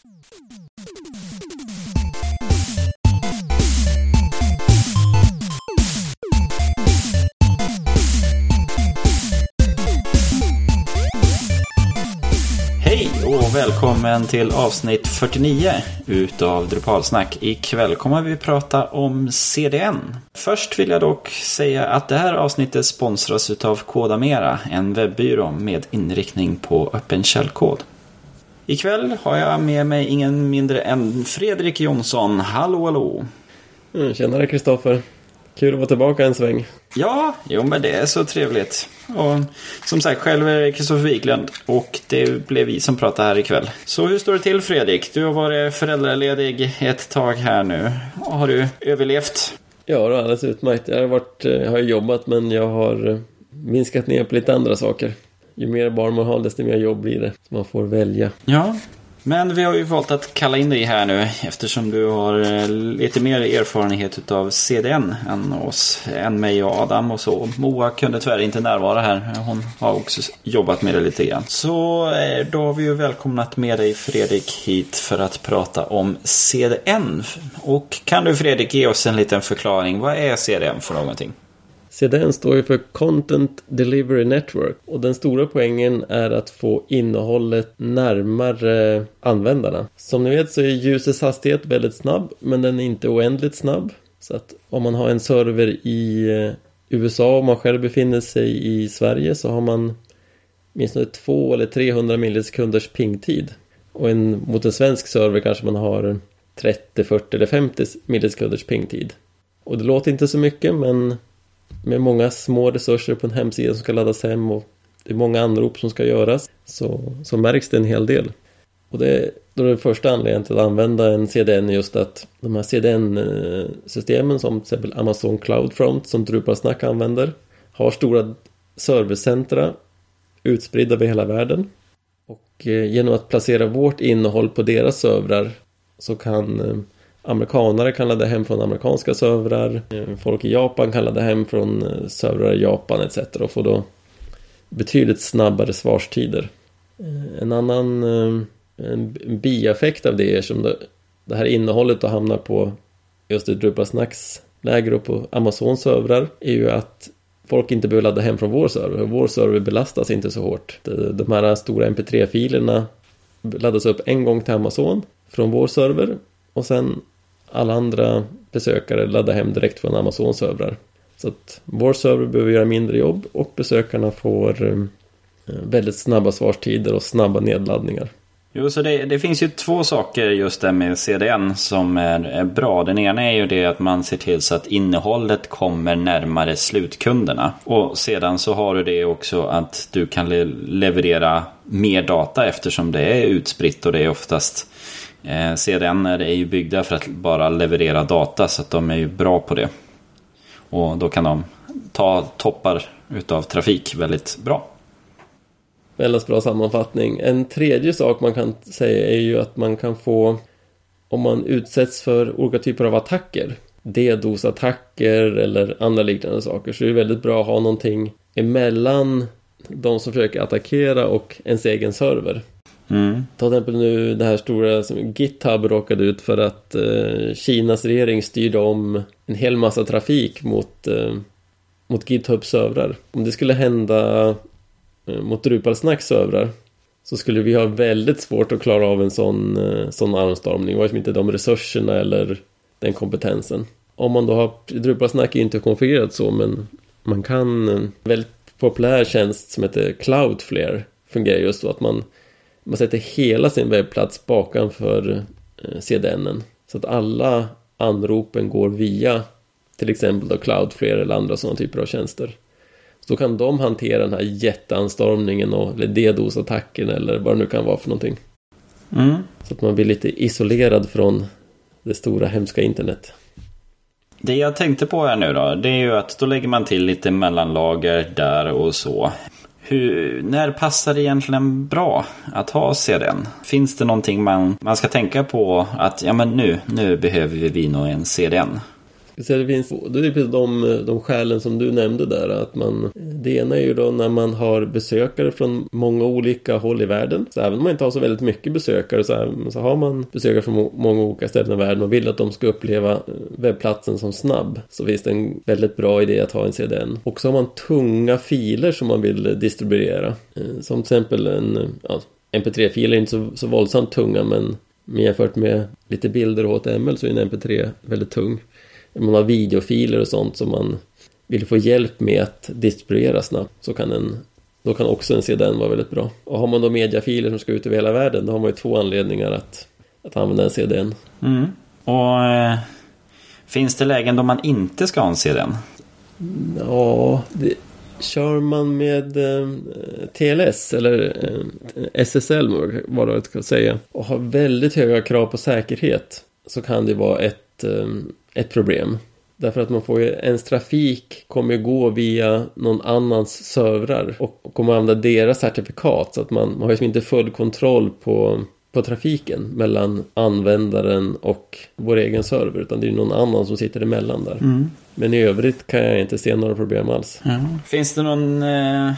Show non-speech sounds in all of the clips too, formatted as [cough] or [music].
Hej och välkommen till avsnitt 49 utav Drupalsnack. Ikväll kommer vi prata om CDN. Först vill jag dock säga att det här avsnittet sponsras utav Kodamera, en webbyrå med inriktning på öppen källkod. Ikväll har jag med mig ingen mindre än Fredrik Jonsson. Hallå hallå! Mm, tjenare Kristoffer. Kul att vara tillbaka en sväng. Ja, jo men det är så trevligt. Och som sagt, själv är Kristoffer Wiklund och det blev vi som pratar här ikväll. Så hur står det till Fredrik? Du har varit föräldraledig ett tag här nu. Har du överlevt? Ja, det är alldeles utmärkt. Jag har, varit, jag har jobbat men jag har minskat ner på lite andra saker. Ju mer barn man har desto mer jobb blir det. Så man får välja. Ja, men vi har ju valt att kalla in dig här nu eftersom du har eh, lite mer erfarenhet av CDN än oss, än mig och Adam och så. Moa kunde tyvärr inte närvara här. Hon har också jobbat med det lite grann. Så eh, då har vi ju välkomnat med dig Fredrik hit för att prata om CDN. Och kan du Fredrik ge oss en liten förklaring? Vad är CDN för någonting? CDN står ju för Content Delivery Network och den stora poängen är att få innehållet närmare användarna. Som ni vet så är ljusets hastighet väldigt snabb men den är inte oändligt snabb. Så att om man har en server i eh, USA och man själv befinner sig i Sverige så har man åtminstone 2 eller 300 millisekunders pingtid. Och en, mot en svensk server kanske man har 30, 40 eller 50 millisekunders pingtid. Och det låter inte så mycket men med många små resurser på en hemsida som ska laddas hem och det är många anrop som ska göras så, så märks det en hel del. Och det, då är det första anledningen till att använda en CDN just att de här CDN-systemen som till exempel Amazon CloudFront som Drupalsnack använder har stora servicecentra utspridda över hela världen. Och eh, genom att placera vårt innehåll på deras servrar så kan eh, Amerikanare kan ladda hem från amerikanska servrar. Folk i Japan kan ladda hem från eh, servrar i Japan etc. och få då betydligt snabbare svarstider. Eh, en annan eh, en bieffekt av det är som det, det här innehållet då hamnar på just i Drupal Snacks läger och på Amazon servrar är ju att folk inte behöver ladda hem från vår server. Vår server belastas inte så hårt. De här stora mp3-filerna laddas upp en gång till Amazon från vår server och sen alla andra besökare laddar hem direkt från Amazon-servrar. Så att vår server behöver göra mindre jobb och besökarna får eh, väldigt snabba svarstider och snabba nedladdningar. Jo, så det, det, finns ju två saker just där med CDN som är, är, bra. Den ena är ju det att man ser till så att innehållet kommer närmare slutkunderna. Och sedan så har du det också att du kan le leverera mer data eftersom det är utspritt och det är oftast Eh, CDN är ju byggda för att bara leverera data så att de är ju bra på det. Och då kan de ta toppar utav trafik väldigt bra. Väldigt bra sammanfattning. En tredje sak man kan säga är ju att man kan få om man utsätts för olika typer av attacker DDoS-attacker eller andra liknande saker så är det väldigt bra att ha någonting emellan de som försöker attackera och ens egen server. Mm. Ta till exempel nu det här stora som GitHub råkade ut för att eh, Kinas regering styrde om en hel massa trafik mot, eh, mot GitHubs servrar. Om det skulle hända eh, mot Drupalsnacks servrar så skulle vi ha väldigt svårt att klara av en sån, eh, sån armstormning. Det var inte de resurserna eller den kompetensen. Om man då har, Drupalsnack är inte konfigurerat så men man kan, en väldigt populär tjänst som heter Cloudflare fungerar just så att man man sätter hela sin webbplats bakanför eh, CDN. Så att alla anropen går via till exempel då Cloudflare eller andra sådana typer av tjänster. Så då kan de hantera den här jätteanstormningen och, eller DDoS-attacken eller vad det nu kan vara för någonting. Mm. Så att man blir lite isolerad från det stora hemska internet. Det jag tänkte på här nu då, det är ju att då lägger man till lite mellanlager där och så. Hur, när passar det egentligen bra att ha CDN? Finns det någonting man, man ska tänka på att ja men nu, nu behöver vi nog en CDN? Så det finns det är precis de, de skälen som du nämnde där. Att man, det ena är ju då när man har besökare från många olika håll i världen. Så även om man inte har så väldigt mycket besökare så, här, så har man besökare från många olika ställen i världen och vill att de ska uppleva eh, webbplatsen som snabb. Så finns det en väldigt bra idé att ha en CDN. Och så har man tunga filer som man vill distribuera. Eh, som till exempel en ja, MP3-filer är inte så, så våldsamt tunga men men jämfört med lite bilder och HTML så är en MP3 väldigt tung. Man har videofiler och sånt som man vill få hjälp med att distribuera snabbt så kan en då kan också en CDN vara väldigt bra. Och har man då mediafiler som ska ut över hela världen då har man ju två anledningar att, att använda en CDN. Mm. Och eh, finns det lägen då man inte ska ha en CDN? Ja, det, Kör man med eh, TLS eller eh, SSL vad det ska säga och har väldigt höga krav på säkerhet så kan det vara ett, eh, ett problem. Därför att man får ju, ens trafik kommer ju gå via någon annans servrar och kommer använda deras certifikat så att man, man har ju inte full kontroll på på trafiken mellan användaren och vår egen server utan det är någon annan som sitter emellan där. Mm. Men i övrigt kan jag inte se några problem alls. Mm. Finns det någon, eh,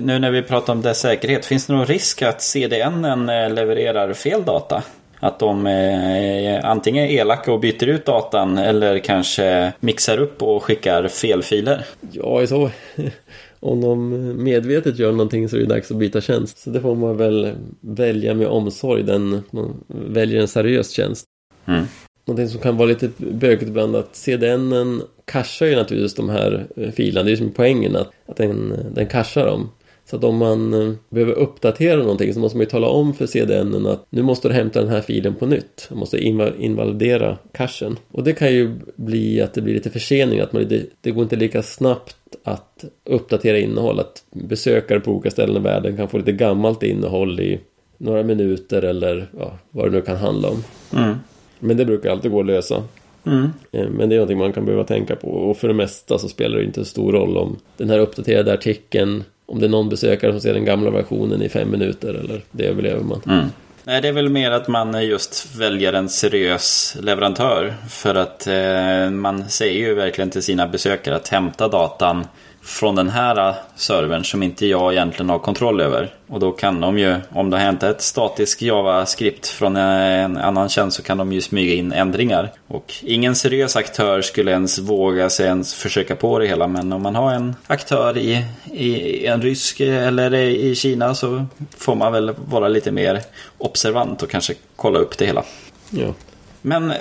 nu när vi pratar om dess säkerhet, finns det någon risk att CDN eh, levererar fel data? Att de eh, antingen är elaka och byter ut datan eller kanske mixar upp och skickar fel filer? Ja, så [laughs] om de medvetet gör någonting så är det dags att byta tjänst. Så det får man väl välja med omsorg, den, man väljer en seriös tjänst. Mm. Någonting som kan vara lite bökigt ibland att CDN cashar ju naturligtvis de här filerna. Det är ju som poängen att, att den, den cashar dem. Så att om man eh, behöver uppdatera någonting så måste man ju tala om för CDN att nu måste du hämta den här filen på nytt. Man måste invalidera cachen. Och det kan ju bli att det blir lite försening, att man, det, det går inte lika snabbt att uppdatera innehåll. Att besökare på olika ställen i världen kan få lite gammalt innehåll i några minuter eller ja, vad det nu kan handla om. Mm. Men det brukar alltid gå att lösa. Mm. Eh, men det är någonting man kan behöva tänka på och för det mesta så spelar det inte så stor roll om den här uppdaterade artikeln om det är någon besökare som ser den gamla versionen i fem minuter eller det överlever man. Mm. Nej, det är väl mer att man just väljer en seriös leverantör. För att eh, man säger ju verkligen till sina besökare att hämta datan från den här servern som inte jag egentligen har kontroll över. Och då kan de ju, om det har hänt ett statiskt JavaScript från en annan tjänst så kan de ju smyga in ändringar. Och ingen seriös aktör skulle ens våga sig ens försöka på det hela. Men om man har en aktör i, i en rysk eller i Kina så får man väl vara lite mer observant och kanske kolla upp det hela. Ja. Men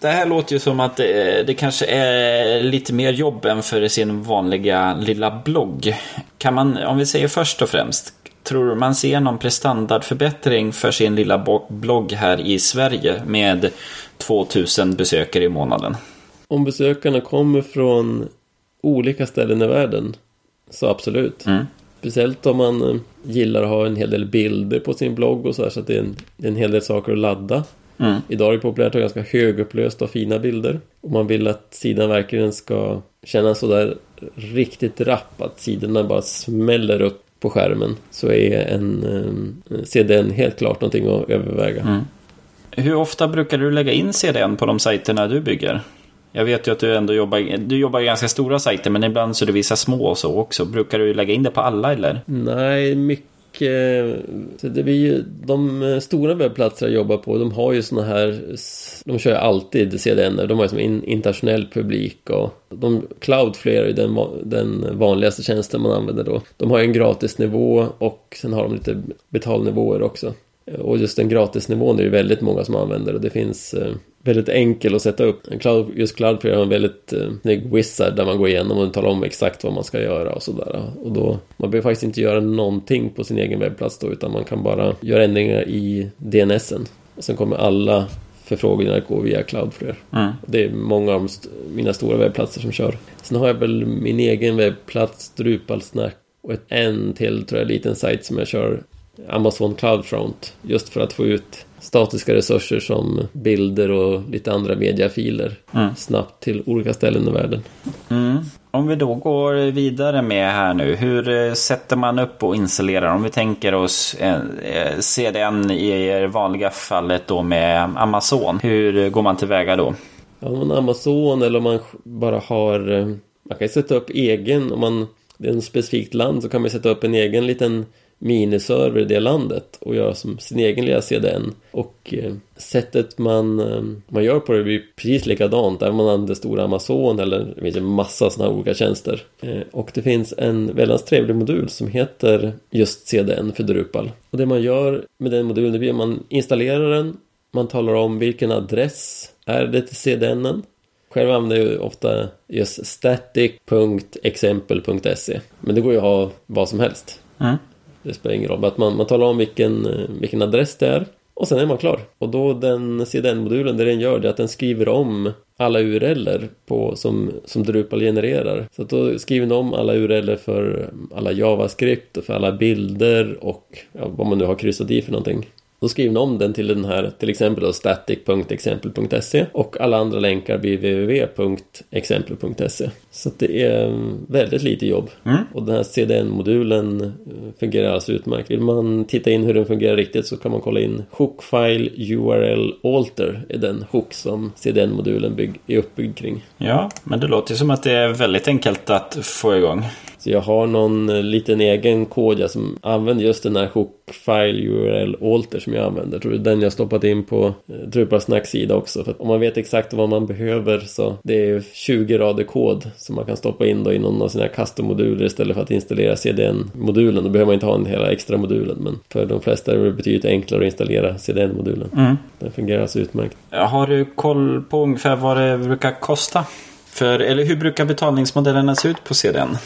det här låter ju som att det, det, kanske är lite mer jobb än för sin vanliga lilla blogg. Kan man, om vi säger först och främst, tror man ser någon prestandardförbättring för sin lilla blogg här i Sverige med 2000 besökare i månaden? Om besökarna kommer från olika ställen i världen, så absolut. Mm. Speciellt om man eh, gillar att ha en hel del bilder på sin blogg och så här, så att det är en, det är en hel del saker att ladda. Mm. Idag är det populärt att ha ganska högupplösta och fina bilder. Och man vill att sidan verkligen ska kännas sådär riktigt rapp. Att sidorna bara smäller upp på skärmen. Så är en eh, CDN helt klart någonting att överväga. Mm. Hur ofta brukar du lägga in CDN på de sajterna du bygger? Jag vet ju att du ändå jobbar, du jobbar i ganska stora sajter men ibland så är det vissa små och så också. Brukar du lägga in det på alla eller? Nej, mycket Eh, så det blir ju, de eh, stora webbplatser jag jobbar på, de har ju sådana här, de kör alltid CDN, de har ju som in, internationell publik och de, Cloudflare är den, den vanligaste tjänsten man använder då. De har ju en gratisnivå och sen har de lite betalnivåer också. Och just den gratisnivån är det väldigt många som använder och det finns eh, väldigt enkel att sätta upp. Just Cloudflare har en väldigt eh, snygg wizard där man går igenom och talar om exakt vad man ska göra och sådär. Och då, man behöver faktiskt inte göra någonting på sin egen webbplats då utan man kan bara göra ändringar i DNSen. Och sen kommer alla förfrågningar gå via Cloudflare. Mm. Det är många av mina stora webbplatser som kör. Sen har jag väl min egen webbplats, Drupalsnack och ett, en till tror jag liten sajt som jag kör Amazon Cloudfront just för att få ut statiska resurser som bilder och lite andra mediafiler mm. snabbt till olika ställen i världen. Mm. Om vi då går vidare med här nu, hur eh, sätter man upp och installerar? Om vi tänker oss eh, CDN i det vanliga fallet då med Amazon, hur går man tillväga då? Ja, om man har Amazon eller om man bara har... eh, Man kan sätta upp egen, om man... Det är ett specifikt land så kan man sätta upp en egen liten miniserver i det landet och göra som sin egen lilla CDN. Och eh, sättet man, eh, man gör på det blir precis likadant även om man använder stora Amazon eller det finns en massa sådana olika tjänster. Eh, och det finns en väldigt trevlig modul som heter just CDN för Drupal. Och det man gör med den modulen det blir att man installerar den, man talar om vilken adress är det till CDNen själv använder jag ofta just static.exempel.se Men det går ju att ha vad som helst. Mm. Det spelar ingen roll. Men att man, man talar om vilken, eh, vilken adress det är. Och sen är man klar. Och då den CDN-modulen, det den gör det är att den skriver om alla URLer på, som, som Drupal genererar. Så att då skriver den om alla URLer för alla JavaScript och för alla bilder och ja, vad man nu har kryssat i för någonting. Då skriver den om den till den här, till exempel då static.exempel.se och alla andra länkar blir www.exempel.se. Så det är mm, väldigt lite jobb. Mm. Och den här CDN-modulen eh, fungerar alltså utmärkt. Vill man titta in hur den fungerar riktigt så kan man kolla in hookfile URL alter är den hook som CDN-modulen är uppbyggd kring. Ja, men det låter ju som att det är väldigt enkelt att få igång. Så jag har någon eh, liten egen kod jag som använder just den här hookfile URL alter som jag använder. Tror det är den jag stoppat in på eh, Drupal Snacks sida också. För att om man vet exakt vad man behöver så det är 20 rader kod som man kan stoppa in då i någon av sina custom-moduler istället för att installera CDN-modulen. Då behöver man inte ha en hela extra modulen men för de flesta är det betydligt enklare att installera CDN-modulen. Mm. Den fungerar alltså utmärkt. Har du koll på ungefär vad det brukar kosta? För, eller hur brukar betalningsmodellerna se ut på CDN?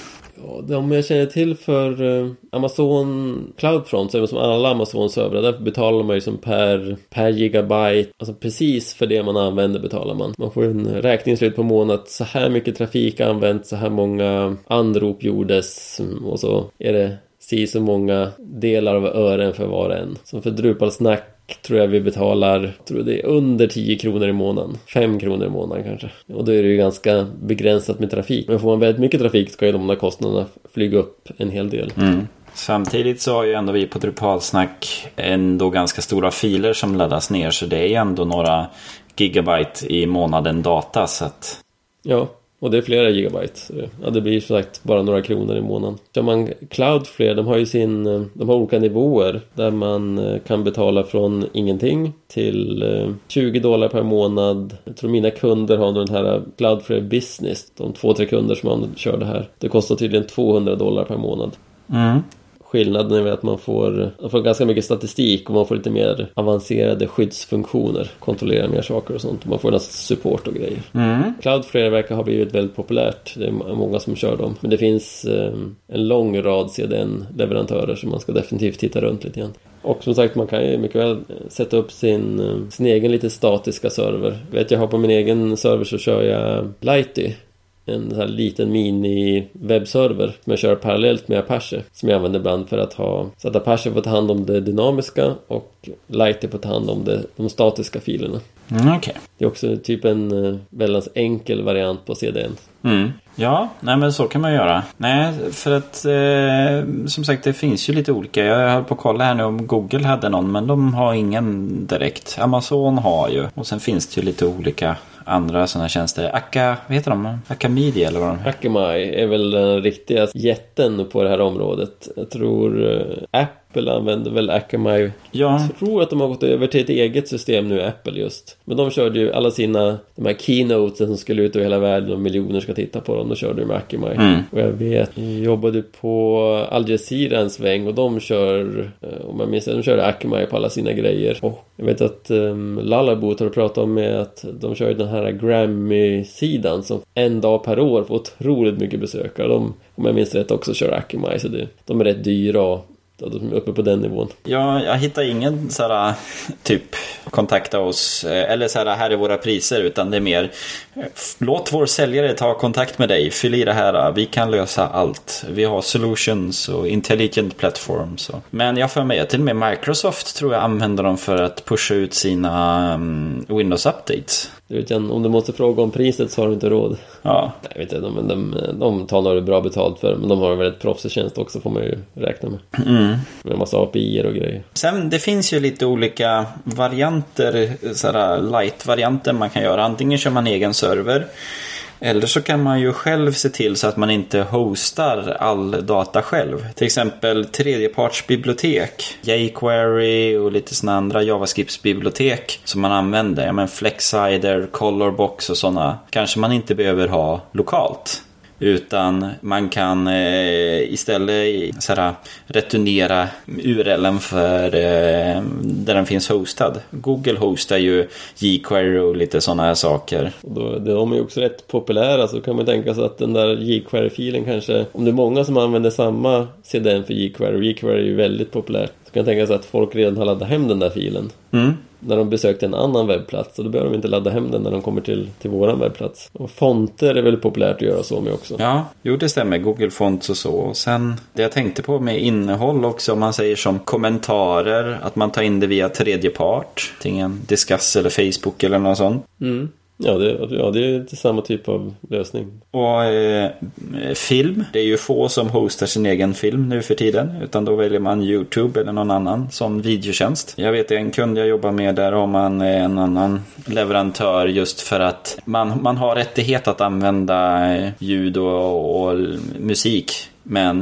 De jag känner till för eh, Amazon Cloudfront så är det som alla Amazon-servrar. Där betalar man ju som per, per gigabyte. Alltså precis för det man använder betalar man. Man får en räkning i slutet på månaden. Så här mycket trafik använt, så här många anrop gjordes. Och så är det si så många delar av ören för var och en. Som för Drupal Snack tror jag vi betalar, tror det är under 10 kronor i månaden. 5 kronor i månaden kanske. Och då är det ju ganska begränsat med trafik. Men får man väldigt mycket trafik ska ju de där kostnaderna flyga upp en hel del. Mm. Samtidigt så har ju ändå vi på Drupalsnack ändå ganska stora filer som laddas ner. Så det är ju ändå några gigabyte i månaden data. Så att... Ja, och det är flera gigabyte. Det- Ja, det blir som sagt bara några kronor i månaden. Kör man Cloudflare, de har ju sin, eh, de har olika nivåer där man eh, kan betala från ingenting till eh, 20 dollar per månad. Jag tror mina kunder har den här Cloudflare Business, de två, tre kunder som man kör det här. Det kostar tydligen 200 dollar per månad. Mm. Skillnaden är väl att man får, man får ganska mycket statistik och man får lite mer avancerade skyddsfunktioner. Kontrollera mer saker och sånt. Man får nästan support och grejer. Mm. Cloudflare verkar ha blivit väldigt populärt. Det är många som kör dem. Men det finns eh, en lång rad CDN-leverantörer som man ska definitivt titta runt lite grann. Och som sagt, man kan ju mycket väl eh, sätta upp sin, eh, sin egen lite statiska server. Vet, jag har på min egen server så kör jag Lighty. En sån här liten mini-webbserver som jag kör parallellt med Apache. Som jag använder ibland för att ha... Så att Apache får ta hand om det dynamiska och Lighty får ta hand om det, de statiska filerna. Mm, Okej. Det är också typ en eh, väldigt enkel variant på CDN. Mm. Ja, nej men så kan man göra. Nej, för att eh, som sagt det finns ju lite olika. Jag höll på att kolla här nu om Google hade någon men de har ingen direkt. Amazon har ju. Och sen finns det ju lite olika andra sådana tjänster. Akka, vad heter de? Akamidi eller vad de heter? Akamai är väl den riktiga jätten på det här området. Jag tror eh, Apple. Apple använder väl Akamai. Ja, Jag tror att de har gått över till ett eget system nu, Apple just. Men de körde ju alla sina, de här keynotes som skulle ut över hela världen och miljoner ska titta på dem. Då körde de med Akamai. Mm. Och jag vet, jag jobbade på Al Jazeera en sväng och de kör, eh, om jag minns det, de körde Akamai på alla sina grejer. Och jag vet att um, Lalaboot har pratat om med att de kör ju den här Grammy-sidan som en dag per år får otroligt mycket besökare. De, om jag minns rätt, också kör Akamai. Så det, de är rätt dyra och de är uppe på den nivån. Ja, jag hittar ingen så här typ kontakta oss eh, eller så här här är våra priser utan det är mer låt vår säljare ta kontakt med dig, fyll i det här, vi kan lösa allt. Vi har solutions och intelligent platforms. Men jag får med till och med Microsoft tror jag använder dem för att pusha ut sina um, Windows updates. Om du måste fråga om priset så har du inte råd. Ja, Nej, jag vet inte, de, de, de tar nog bra betalt för men de har en väldigt proffsig tjänst också får man ju räkna med. mm. Med en massa API och grejer. Sen det finns ju lite olika varianter sådär light-varianter man kan göra. Antingen kör man egen server eller så kan man ju själv se till så att man inte hostar all data själv. Till exempel tredjepartsbibliotek, jQuery och lite sådana andra JavaScript-bibliotek som man använder. Ja men Flexider, Colorbox och sådana kanske man inte behöver ha lokalt. Utan man kan eh, istället såhär, returnera URLen för eh, där den finns hostad. Google hostar ju jQuery och lite sådana här saker. Och då, de är ju också rätt populära så kan man tänka sig att den där jQuery-filen kanske, om det är många som använder samma CDN för jQuery, och jQuery är ju väldigt populärt, så kan man tänka sig att folk redan har laddat hem den där filen. Mm när de besökte en annan webbplats och då behöver de inte ladda hem den när de kommer till, till våran webbplats. Och fonter är väldigt populärt att göra så med också. Ja, jo det stämmer. Google Fonts och så. Och sen det jag tänkte på med innehåll också, om man säger som kommentarer, att man tar in det via tredje part. Antingen Discuss eller Facebook eller något sånt. Mm. Ja det, ja, det är samma typ av lösning. Och eh, film. Det är ju få som hostar sin egen film nu för tiden. Utan då väljer man YouTube eller någon annan sån videotjänst. Jag vet en kund jag jobbar med där har man eh, en annan leverantör just för att man, man har rättighet att använda eh, ljud och, och musik men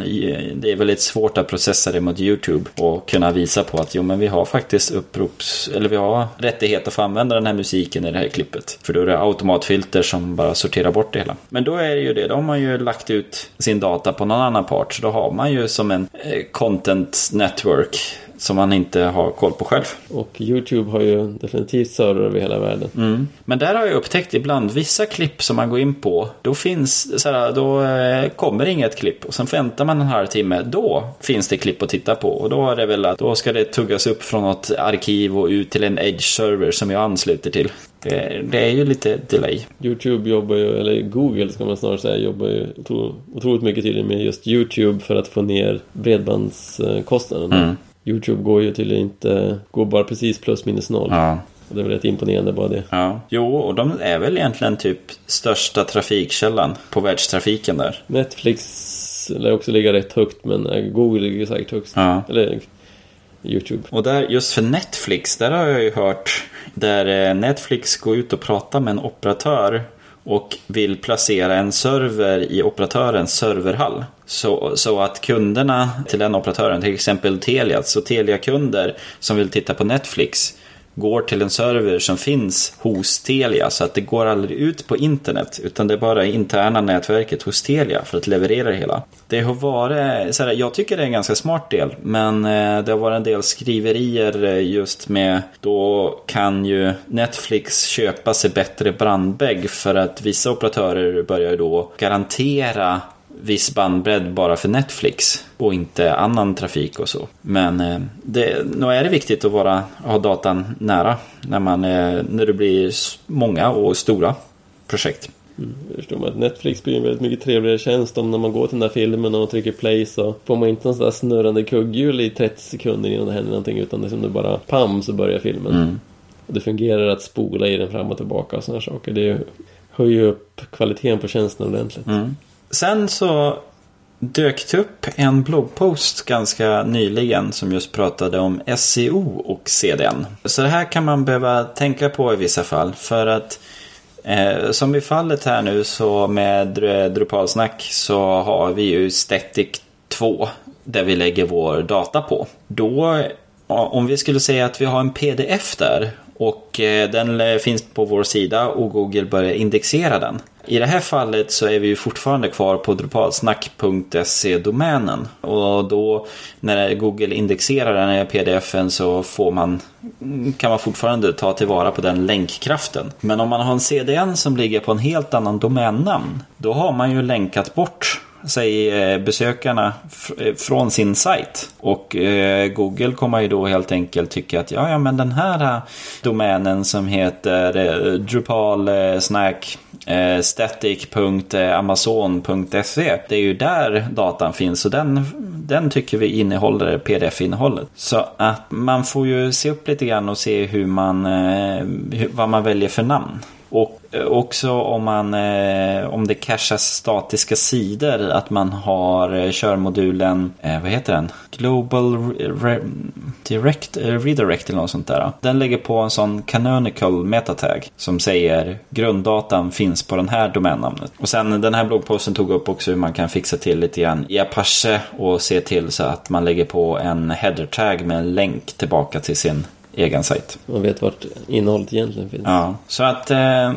det är väldigt svårt att processa det mot YouTube och kunna visa på att jo men vi har faktiskt upprops eller vi har rättighet att få använda den här musiken i det här klippet. För då är det automatfilter som bara sorterar bort det hela. Men då är det ju det, då har man ju lagt ut sin data på någon annan part. Så då har man ju som en eh, content network som man inte har koll på själv. Och YouTube har ju definitivt server över hela världen. Mm. Men där har jag upptäckt ibland vissa klipp som man går in på. Då finns såhär, då eh, kommer inget klipp och sen väntar man en halvtimme. Då finns det klipp att titta på och då är det väl att då ska det tuggas upp från något arkiv och ut till en Edge-server som jag ansluter till. Det, det, är ju lite delay. Youtube jobbar ju, eller Google ska man snarare säga, jobbar ju otroligt mycket tydligen med just Youtube för att få ner bredbandskostnaderna. Mm. Youtube går ju till inte, går bara precis plus minus noll. Ja. Och det är väl rätt imponerande bara det. Ja. Jo, och de är väl egentligen typ största trafikkällan på världstrafiken där. Netflix lär också ligga rätt högt men Google ligger säkert högst. Ja. Eller Youtube. Och där, just för Netflix, där har jag ju hört där eh, Netflix går ut och pratar med en operatör och vill placera en server i operatörens serverhall. Så, så att kunderna till den operatören, till exempel Telia, så Telia-kunder som vill titta på Netflix går till en server som finns hos Telia så att det går aldrig ut på internet utan det är bara interna nätverket hos Telia för att leverera det hela. Det har varit, så här, jag tycker det är en ganska smart del men eh, det har varit en del skriverier eh, just med då kan ju Netflix köpa sig bättre brandbägg för att vissa operatörer börjar då garantera viss bandbredd bara för Netflix och inte annan trafik och så. Men eh, det, nog är det viktigt att vara, ha datan nära när, man, när det blir många och stora projekt. Mm, förstår man att Netflix blir en väldigt mycket trevligare tjänst om när man går till den där filmen och trycker play så får man inte en sån där snurrande kugghjul i 30 sekunder innan det händer någonting utan det är som det bara pam så börjar filmen. Mm. Och det fungerar att spola i den fram och tillbaka och sådana saker. Det höjer upp kvaliteten på tjänsten ordentligt. Mm. Sen så dök det upp en bloggpost ganska nyligen som just pratade om SEO och CDN. Så det här kan man behöva tänka på i vissa fall för att eh, som i fallet här nu så med Drupalsnack så har vi ju Static 2 där vi lägger vår data på. Då om vi skulle säga att vi har en pdf där och eh, den finns på vår sida och Google börjar indexera den. I det här fallet så är vi ju fortfarande kvar på drupalsnack.se-domänen. Och då när Google indexerar den här pdfen så får man, kan man fortfarande ta tillvara på den länkkraften. Men om man har en CDN som ligger på en helt annan domännamn, då har man ju länkat bort säg eh, besökarna eh, från sin sajt. Och eh, Google kommer ju då helt enkelt tycka att ja, ja men den här domänen som heter Drupal snack static.amazon.se Det är ju där datan finns och den, den tycker vi innehåller pdf-innehållet. Så att man får ju se upp lite grann och se hur man, vad man väljer för namn och eh, också om, man, eh, om det cashas statiska sidor, att man har eh, körmodulen, vad heter den? Global Re Direct, Redirect eller något sånt där. Den lägger på en sån canonical metatag som säger grunddatan finns på den här domännamnet. Och sen den här bloggposten tog upp också hur man kan fixa till lite grann i Apache och se till så att man lägger på en header tag med en länk tillbaka till sin egen sajt. Man vet vart innehållet egentligen finns. Ja, så att eh,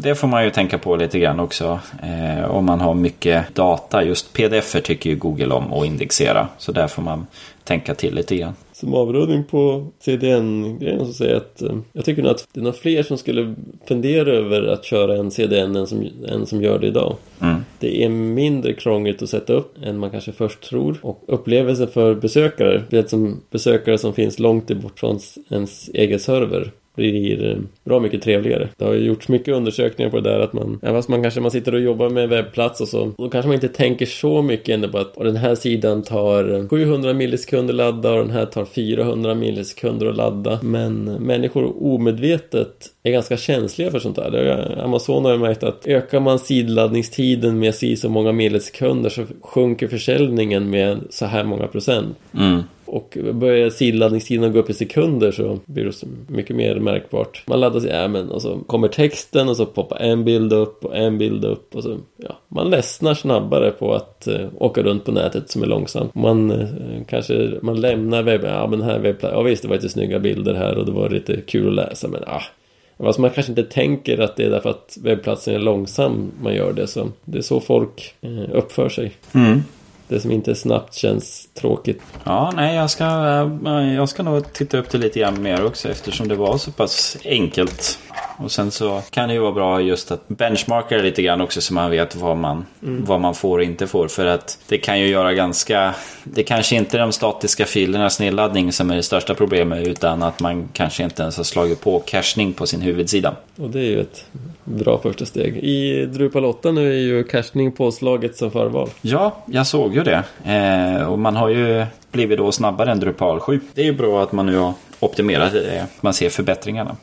det får man ju tänka på lite grann också. Eh, om man har mycket data. Just pdf tycker ju Google om att indexera. Så där får man tänka till lite grann. Som avrundning på CDN-grejen så säger jag att eh, jag tycker nog att det är nog fler som skulle fundera över att köra en CDN än som, än som gör det idag. Mm. Det är mindre krångligt att sätta upp än man kanske först tror. Och upplevelsen för besökare, det som besökare som finns långt bort från ens egen server blir eh, bra mycket trevligare. Det har ju gjorts mycket undersökningar på det där att man, även fast man kanske man sitter och jobbar med webbplats och så, då kanske man inte tänker så mycket ändå på att och den här sidan tar eh, 700 millisekunder att ladda och den här tar 400 millisekunder att ladda. Men människor omedvetet är ganska känsliga för sånt där. Det är, Amazon har ju märkt att ökar man sidladdningstiden med si så många millisekunder så sjunker försäljningen med så här många procent. Mm. Och börjar sidladdningstiden gå upp i sekunder så blir det så mycket mer märkbart. Man laddar sig, ja men och så kommer texten och så poppar en bild upp och en bild upp och så, ja. Man ledsnar snabbare på att uh, åka runt på nätet som är långsamt. Man uh, kanske, man lämnar webben, ja men här webbplatsen, ja visst det var lite snygga bilder här och det var lite kul att läsa men ah. Fast man kanske inte tänker att det är därför att webbplatsen är långsam man gör det. Så det är så folk eh, uppför sig. Mm. Det som inte är snabbt känns tråkigt. Ja, nej, jag ska, eh, jag ska nog titta upp det lite grann mer också eftersom det var så pass enkelt. Och sen så kan det ju vara bra just att benchmarka det lite grann också så man vet vad man, mm. vad man får och inte får. För att det kan ju göra ganska... Det kanske inte är de statiska filernas nedladdning som är det största problemet utan att man kanske inte ens har slagit på cachning på sin huvudsida. Och det är ju ett bra första steg. I Drupal 8 nu är ju cachning påslaget som förval. Ja, jag såg ju det. Eh, och man har ju blivit då snabbare än Drupal 7. Det är ju bra att man nu har optimerat det. Man ser förbättringarna.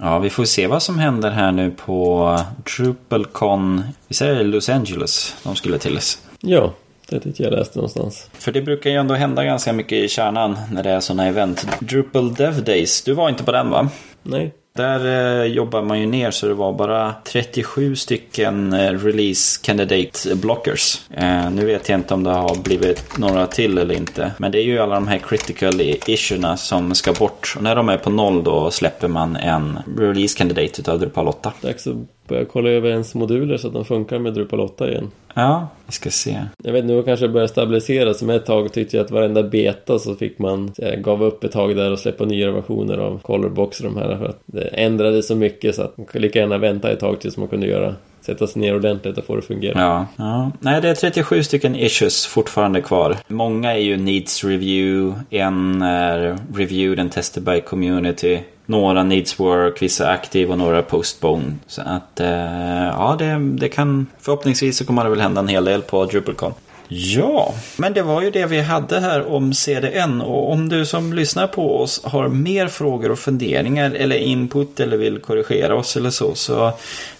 Ja, vi får se vad som händer här nu på DrupalCon. Vi säger Los Angeles. De skulle till oss. Ja, det tyckte jag läste någonstans. För det brukar ju ändå hända ganska mycket i kärnan när det är sådana event. Drupal Dev Days, du var inte på den va? Nej. Där eh, jobbar man ju ner så det var bara 37 stycken eh, release candidate blockers. Eh, nu vet jag inte om det har blivit några till eller inte. Men det är ju alla de här critical issuerna som ska bort. Och när de är på noll då släpper man en release candidate utav Drupal 8. Dags att börja kolla över ens moduler så att de funkar med Drupal 8 igen. Ja, vi ska se. Jag vet nu kanske börjar stabiliseras. Som ett tag tyckte jag att varenda beta så fick man, jag gav upp ett tag där och släppa nya versioner av Colorbox och de här. För att det ändrade så mycket så att man kunde lika gärna vänta ett tag tills man kunde göra sätta sig ner ordentligt och få det att fungera. Ja, ja. Nej, det är 37 stycken issues fortfarande kvar. Många är ju needs review, en är reviewed and tested by community. Några needs work, vissa active och några postpone. Så att eh, ja, det, det kan förhoppningsvis så kommer det väl hända en hel del på DrupalCon. Ja, men det var ju det vi hade här om CDN. Och om du som lyssnar på oss har mer frågor och funderingar eller input eller vill korrigera oss eller så, så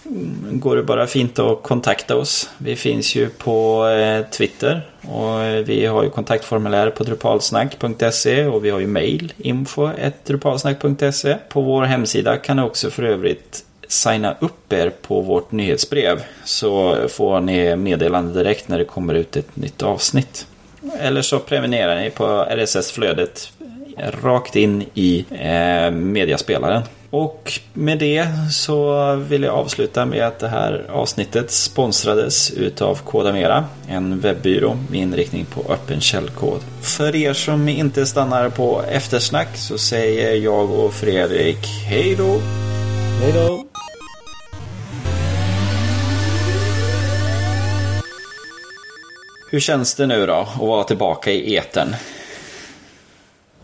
mm, går det bara fint att kontakta oss. Vi finns ju på eh, Twitter och eh, vi har ju kontaktformulär på drupalsnack.se och vi har ju mail info.drupalsnack.se. På vår hemsida kan du också för övrigt signa upp er på vårt nyhetsbrev så får ni meddelande direkt när det kommer ut ett nytt avsnitt. Eller så prenumererar ni på RSS-flödet rakt in i eh, mediaspelaren. Och med det så vill jag avsluta med att det här avsnittet sponsrades utav Kodamera, en webbyrå med inriktning på öppen källkod. För er som inte stannar på eftersnack så säger jag och Fredrik hej då! Hej då! Hur känns det nu då att vara tillbaka i etern?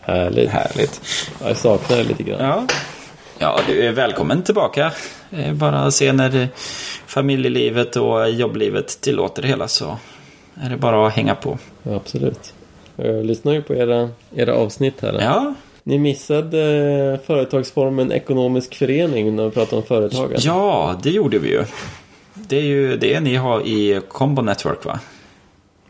Härligt. Härligt. Ja, jag saknar det lite grann. Ja. ja, du är välkommen tillbaka. Bara att se när familjelivet och jobblivet tillåter det hela så är det bara att hänga på. Ja, absolut. Jag lyssnar ju på era, era avsnitt här. Ja, Ni missade företagsformen ekonomisk förening när vi pratade om företagare. Ja, det gjorde vi ju. Det är ju det ni har i Combo Network va?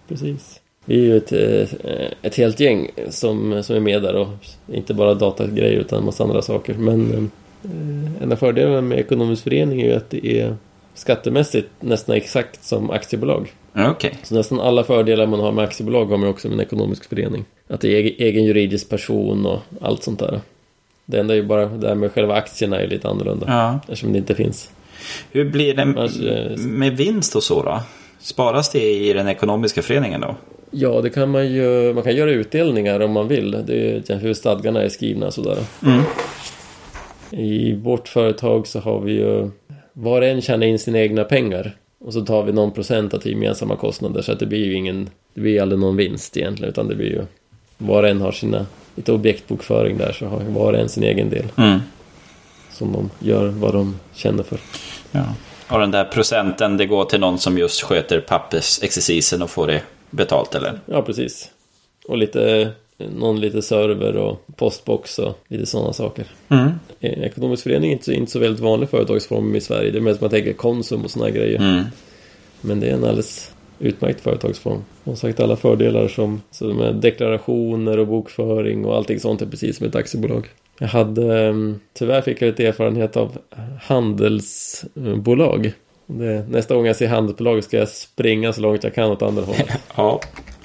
Precis. Vi är ju ett, eh, ett helt gäng som, som är med där och inte bara datagrejer utan en massa andra saker. Men eh, en av fördelarna med ekonomisk förening är ju att det är skattemässigt nästan exakt som aktiebolag. Okay. Så nästan alla fördelar man har med aktiebolag har man också med en ekonomisk förening. Att det är egen, egen juridisk person och allt sånt där. Det enda är ju bara det här med själva aktierna är lite annorlunda. Ja. Eftersom det inte finns. Hur blir det med vinst och så då? Sparas det i den ekonomiska föreningen då? Ja, det kan man ju. Man kan göra utdelningar om man vill. Det är hur stadgarna är skrivna sådär. Mm. I vårt företag så har vi ju var och en tjänar in sina egna pengar. Och så tar vi någon procent av gemensamma kostnader så att det blir ju ingen, det blir aldrig någon vinst egentligen utan det blir ju var och en har sina, lite objektbokföring där så har var och en sin egen del. Mm. Som de gör vad de känner för. Ja. Och den där procenten det går till någon som just sköter pappersexercisen och får det betalt eller? Ja precis. Och lite någon lite server och postbox och lite sådana saker. Mm. Ekonomisk förening är inte, inte så väldigt vanlig företagsform i Sverige. Det är mest man tänker Konsum och sådana grejer. Mm. Men det är en alldeles utmärkt företagsform. Som sagt alla fördelar som, som deklarationer och bokföring och allting sånt är precis som ett aktiebolag. Jag hade, ehm, tyvärr fick jag lite erfarenhet av handelsbolag. Det, nästa gång jag ser handelsbolag ska jag springa så långt jag kan åt andra hållet. [laughs] ja.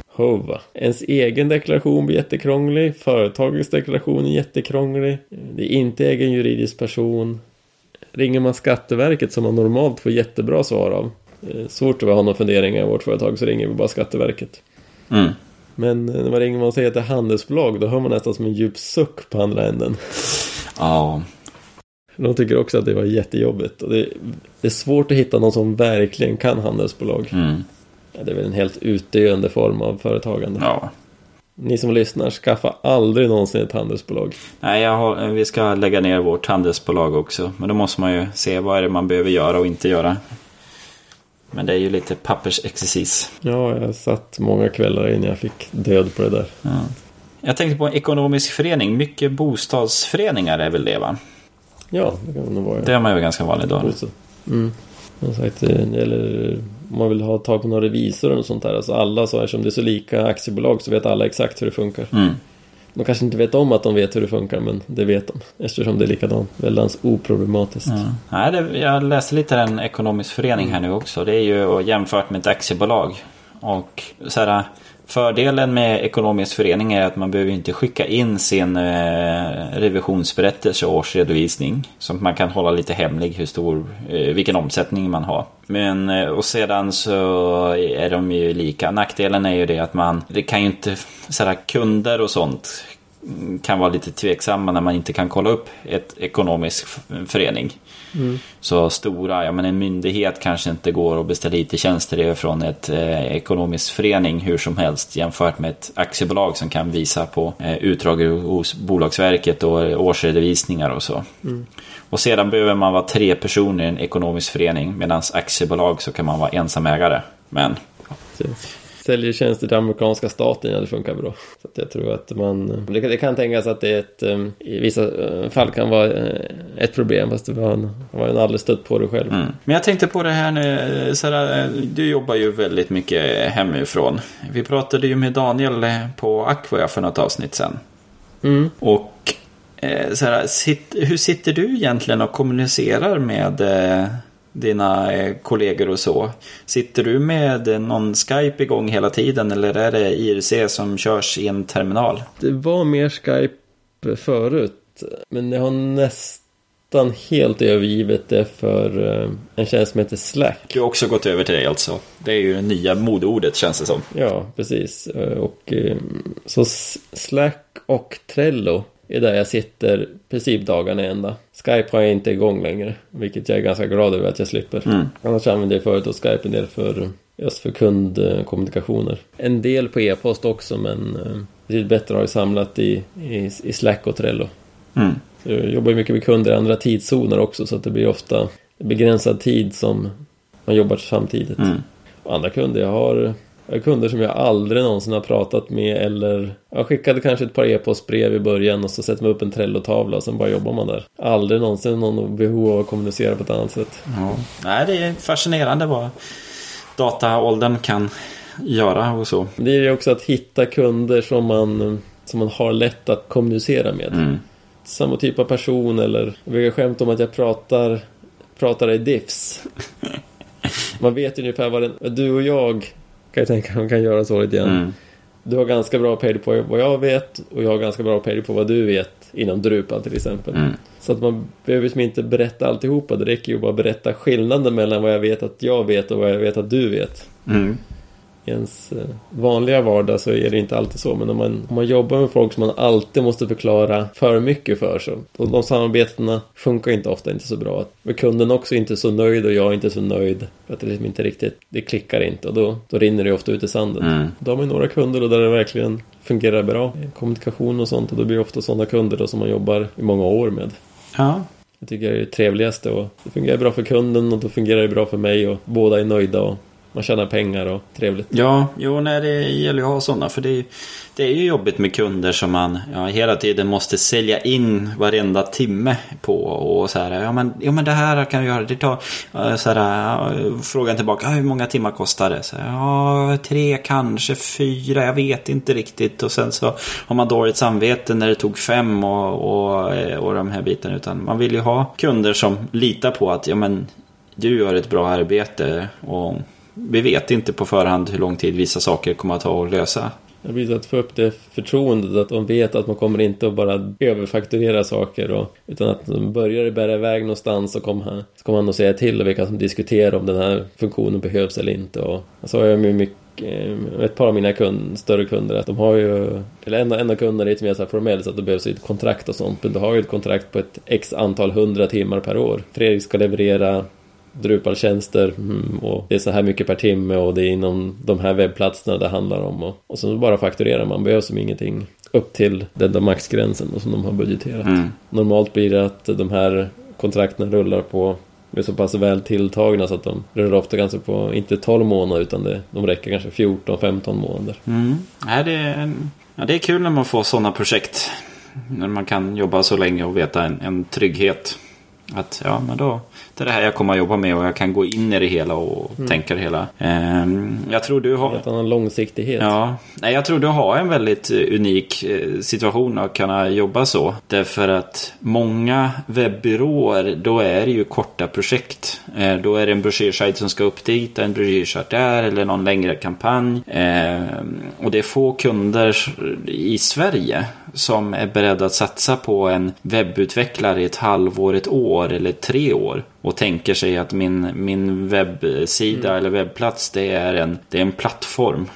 Hova. Ens egen deklaration blir jättekrånglig. Företagets deklaration är jättekrånglig. Det är inte egen juridisk person. Ringer man Skatteverket som man normalt får jättebra svar av. Svårt att ha några funderingar i vårt företag så ringer vi bara Skatteverket. Mm. Men när man ringer och säger att det är handelsbolag då hör man nästan som en djup suck på andra änden. Ja. De tycker också att det var jättejobbigt. Och det, det är svårt att hitta någon som verkligen kan handelsbolag. Mm. Det är väl en helt utdöende form av företagande. Ja. Ni som lyssnar, skaffa aldrig någonsin ett handelsbolag. Nej, har, vi ska lägga ner vårt handelsbolag också. Men då måste man ju se vad är det man behöver göra och inte göra. Men det är ju lite pappersexercis. Ja, jag satt många kvällar innan jag fick död på det där. Ja. Jag tänkte på en ekonomisk förening. Mycket bostadsföreningar är väl det va? Ja, det kan det nog vara. Det är man ju ganska vanligt då. Mm. Som sagt, det gäller om man vill ha tag på någon revisor och sånt där. Alltså alla, så eftersom det är så lika aktiebolag så vet alla exakt hur det funkar. Mm. De kanske inte vet om att de vet hur det funkar, men det vet de. Eftersom det är likadant. Väldigt oproblematiskt. Mm. Nej, det, jag läste lite en ekonomisk förening här nu också. Det är ju jämfört med ett aktiebolag. Och så här, Fördelen med ekonomisk förening är att man behöver inte skicka in sin eh, revisionsberättelse och årsredovisning. Så att man kan hålla lite hemlig hur stor, eh, vilken omsättning man har. Men eh, och sedan så är de ju lika. Nackdelen är ju det att man, det kan ju inte, sådär kunder och sånt kan vara lite tveksamma när man inte kan kolla upp ett ekonomisk förening. Mm. Så stora, ja men en myndighet kanske inte går att beställa IT-tjänster från ett eh, ekonomisk förening hur som helst jämfört med ett aktiebolag som kan visa på eh, utdrag hos Bolagsverket och årsredovisningar och så. Mm. Och sedan behöver man vara tre personer i en ekonomisk förening medan aktiebolag så kan man vara ensamägare. Men... Precis säljer tjänster till amerikanska staten, ja det funkar bra. Så att jag tror att man, det kan, det kan tänkas att det ett, um, i vissa uh, fall kan vara ett problem, fast det var en, aldrig stött på det själv. Mm. Men jag tänkte på det här nu, Sara, du jobbar ju väldigt mycket hemifrån. Vi pratade ju med Daniel på Aqua för något avsnitt sen. Mm. Och eh, så här, hur sitter du egentligen och kommunicerar med eh, dina eh, kollegor och så. Sitter du med någon Skype igång hela tiden eller är det IRC som körs i en terminal? Det var mer Skype förut. Men jag har nästan helt övergivet det för eh, en tjänst som heter Slack. Du har också gått över till det alltså? Det är ju det nya modeordet känns det som. Ja, precis. Eh, och så Slack och Trello är där jag sitter princip dagarna ända. Skype har jag inte igång längre, vilket jag är ganska glad över att jag slipper. Mm. Annars använder jag förut och Skype en del för just för kundkommunikationer. En del på e-post också, men det är bättre att ha det samlat i, i, i Slack och Trello. Mm. Jag jobbar mycket med kunder i andra tidszoner också, så att det blir ofta begränsad tid som man jobbar samtidigt. Mm. Och andra kunder, jag har Jag har kunder som jag aldrig någonsin har pratat med eller jag skickade kanske ett par e-postbrev i början och så sätter man upp en Trello-tavla och sen bara jobbar man där. Aldrig någonsin någon behov av att kommunicera på ett annat sätt. Ja. Nej, det är fascinerande vad dataåldern kan göra och så. Det är ju också att hitta kunder som man, som man har lätt att kommunicera med. Mm. Samma typ av person eller jag brukar skämta om att jag pratar, pratar i diffs. [laughs] Man vet ungefär vad den, du och jag kan jag tänka man kan göra så lite grann. Mm. Du har ganska bra pejl på vad jag vet och jag har ganska bra pejl på vad du vet inom Drupal till exempel. Mm. Så att man behöver liksom inte berätta alltihopa. Det räcker ju bara berätta skillnaden mellan vad jag vet att jag vet och vad jag vet att du vet. Mm. I ens eh, vanliga vardag så är det inte alltid så. Men om man, om man jobbar med folk som man alltid måste förklara för mycket för så. Och de samarbetena funkar inte ofta inte så bra. Med kunden också inte så nöjd och jag är inte så nöjd. För att det liksom inte riktigt, det klickar inte. Och då, då rinner det ofta ut i sanden. Mm. Då har man några kunder där det verkligen fungerar bra. Kommunikation och sånt. Och då blir det ofta sådana kunder då som man jobbar i många år med. Ja. Jag tycker det är det trevligaste och det fungerar bra för kunden och då fungerar det bra för mig och båda är nöjda och man tjänar pengar och trevligt. Ja, jo, nej, det gäller ju att ha sådana. För det är, det är ju jobbigt med kunder som man ja, hela tiden måste sälja in varenda timme på. Och så här, ja men, ja, men det här kan vi göra. Det tar, så här, frågan tillbaka, hur många timmar kostar det? Så här, ja, tre, kanske fyra, jag vet inte riktigt. Och sen så har man dåligt samvete när det tog fem och, och, och de här bitarna. Utan man vill ju ha kunder som litar på att, ja men, du gör ett bra arbete. och vi vet inte på förhand hur lång tid vissa saker kommer att ta att lösa. Det blir så att få upp det förtroendet att de vet att man kommer inte att bara överfakturera saker och, utan att de börjar bära iväg någonstans och kommer han, så kommer han att säga till och vi kan diskutera om den här funktionen behövs eller inte och så har jag med mycket eh, ett par av mina kund, större kunder att de har ju, eller en, en av kunderna är lite mer så här formell så att det behövs ett kontrakt och sånt men du har ju ett kontrakt på ett x antal hundra timmar per år. Fredrik ska leverera Drupal-tjänster mm, och det är så här mycket per timme och det är inom de här webbplatserna det handlar om och, och så bara fakturerar man, behövs som ingenting upp till den där maxgränsen som de har budgeterat. Mm. Normalt blir det att de här kontrakten rullar på är så pass väl tilltagna så att de rullar ofta kanske på, inte 12 månader utan det, de räcker kanske 14-15 månader. Mm. Ja, det, är, ja, det är kul när man får sådana projekt. När man kan jobba så länge och veta en, en trygghet. Att ja, men då, det är det här jag kommer att jobba med och jag kan gå in i det hela och Mm. tänka det hela. Ehm, jag tror du har... Han har långsiktighet. Ja, nej, jag tror du har en väldigt eh, unik eh, situation att kunna jobba så. Därför att många webbyråer, då är det ju korta projekt. Eh, Då är det en broschyrsajt som ska upp dit, en broschyrsajt där eller någon längre kampanj. Eh, Och det är få kunder i Sverige som är beredda att satsa på en webbutvecklare i ett halvår, ett år eller tre år. Och tänker sig att min, min webbsida eller webbplats det är, en, det är en plattform.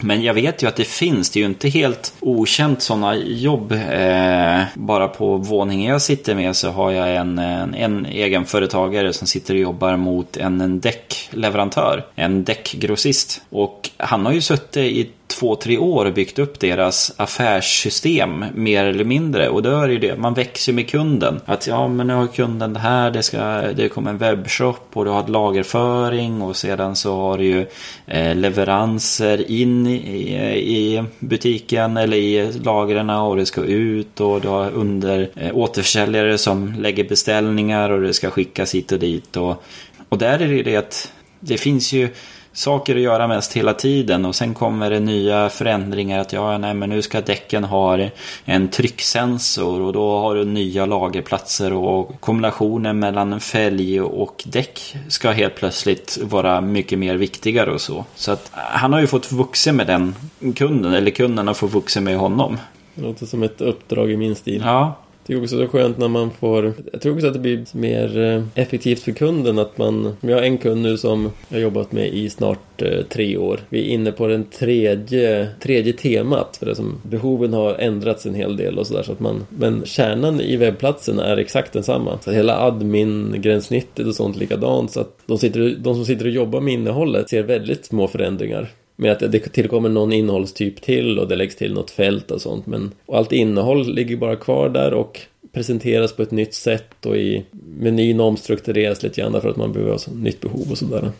Men jag vet ju att det finns, det är ju inte helt okänt sådana jobb. Eh, bara på våningen jag sitter med så har jag en, en, en egenföretagare som sitter och jobbar mot en, en däckleverantör, en däckgrossist. Och han har ju suttit i två, tre år byggt upp deras affärssystem mer eller mindre. Och då är det ju det, man växer med kunden. Att ja, men nu har kunden det här, det, ska, det kommer en webbshop och du har ett lagerföring och sedan så har du ju eh, leveranser in i, i butiken eller i lagren och det ska ut och du har under eh, återförsäljare som lägger beställningar och det ska skickas hit och dit. Och, och där är det ju det att det finns ju saker att göra mest hela tiden och sen kommer det nya förändringar att ja, nej men nu ska däcken ha en trycksensor och då har du nya lagerplatser och kombinationen mellan fälg och däck ska helt plötsligt vara mycket mer viktigare och så. Så att han har ju fått vuxen med den kunden, eller kunden har fått vuxen med honom. Det låter som ett uppdrag i min stil. Ja, det är också så skönt när man får... Jag tror också att det blir mer eh, effektivt för kunden att man... Jag har en kund nu som jag har jobbat med i snart eh, tre år. Vi är inne på den tredje, tredje temat. För det som, behoven har ändrats en hel del och sådär. Så att man, men kärnan i webbplatsen är exakt densamma. Så hela admin-gränssnittet och sånt likadant. Så att de, sitter, de som sitter och jobbar med innehållet ser väldigt små förändringar. Med att det tillkommer någon innehållstyp till och det läggs till något fält och sånt. Men, och allt innehåll ligger bara kvar där och presenteras på ett nytt sätt och i menyn omstruktureras lite grann för att man behöver ha ett nytt behov och sådär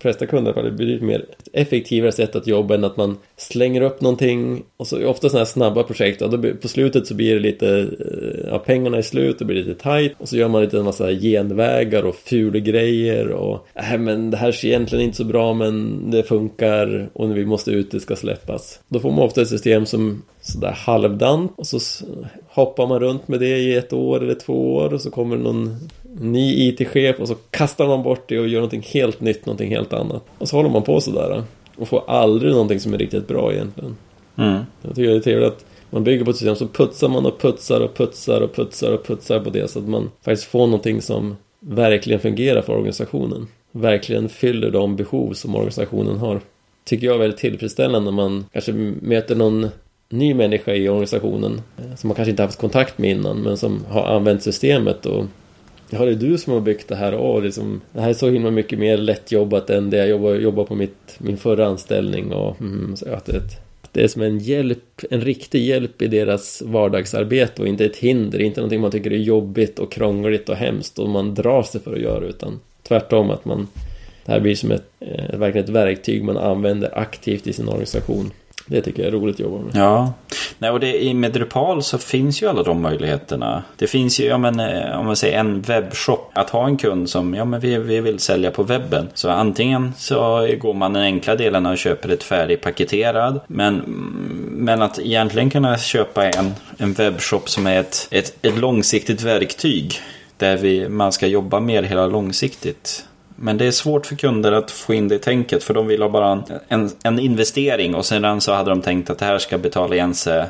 flesta kunder är det betydligt ett mer effektivare sätt att jobba än att man slänger upp någonting. Och så ofta sådana här snabba projekt. Och då på slutet så blir det lite eh, ja, pengarna är slut och blir lite tight. Och så gör man lite en massa genvägar och fula grejer och äh, men det här ser egentligen inte så bra men det funkar och när vi måste ut det ska släppas. Då får man ofta ett system som sådär halvdant och så hoppar man runt med det i ett år eller två år och så kommer någon ny IT-chef och så kastar man bort det och gör någonting helt nytt, någonting helt annat. Och så håller man på sådär och får aldrig någonting som är riktigt bra egentligen. Mm. Jag tycker det är trevligt att man bygger på ett system så putsar man och putsar och putsar och putsar och putsar på det så att man faktiskt får någonting som verkligen fungerar för organisationen. Verkligen fyller de behov som organisationen har. Tycker jag är väldigt tillfredsställande när man kanske möter någon ny människa i organisationen eh, som man kanske inte haft kontakt med innan men som har använt systemet och Ja, det är du som har byggt det här och liksom, det här är så himla mycket mer lättjobbat än det jag jobbade, jobbade på mitt, min förra anställning och mm, så att det, det är som en hjälp, en riktig hjälp i deras vardagsarbete och inte ett hinder, inte någonting man tycker är jobbigt och krångligt och hemskt och man drar sig för att göra utan tvärtom att man det här blir som ett, eh, verkligen ett verktyg man använder aktivt i sin organisation. Det tycker jag är roligt att jobba med. Ja, Nej, och det, med Drupal så finns ju alla de möjligheterna. Det finns ju, ja, men, eh, om man säger en webbshop. Att ha en kund som, ja men vi, vi vill sälja på webben. Så antingen så går man den enkla delen och köper ett färdigpaketerad. Men, men att egentligen kunna köpa en, en webbshop som är ett, ett, ett långsiktigt verktyg. Där vi, man ska jobba mer hela långsiktigt. Men det är svårt för kunder att få in det i tänket för de vill ha bara en, en investering och sedan så hade de tänkt att det här ska betala igen sig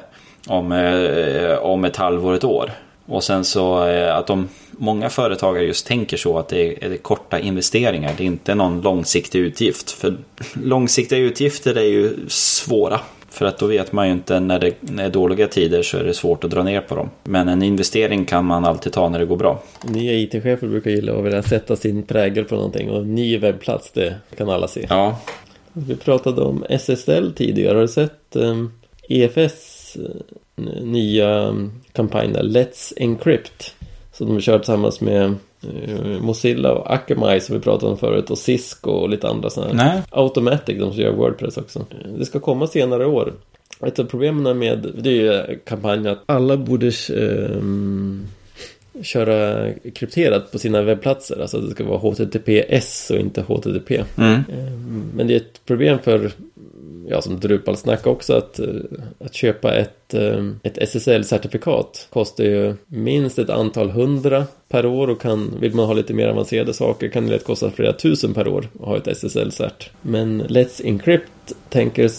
om, eh, om ett halvår, ett år. Och sen så eh, att de, många företagare just tänker så att det är, är korta investeringar, det är inte någon långsiktig utgift. För långsiktiga utgifter är ju svåra för att då vet man ju inte när det är dåliga tider så är det svårt att dra ner på dem. Men en investering kan man alltid ta när det går bra. Nya IT-chefer brukar gilla att vilja sätta sin prägel på någonting och ny webbplats det kan alla se. Ja. Vi pratade om SSL tidigare. Har du sett EFS uh, nya kampanj där? Let's Encrypt. Som de kör tillsammans med Eh, Mozilla och Akamai som vi pratade om förut och Cisco och lite andra sådana Nej. Automatic, de som gör Wordpress också. Det ska komma senare år. Ett av problemen med, det är ju kampanjen att alla borde um, köra krypterat på sina webbplatser. Alltså det ska vara HTTPS och inte HTTP. Mm. Men det är ett problem för ja, som Drupal snackar också, att, eh, att köpa ett, eh, ett SSL-certifikat kostar ju minst ett antal hundra per år och kan, vill man ha lite mer avancerade saker kan det lätt kosta flera tusen per år att ha ett SSL-cert. Men Let's Encrypt tänker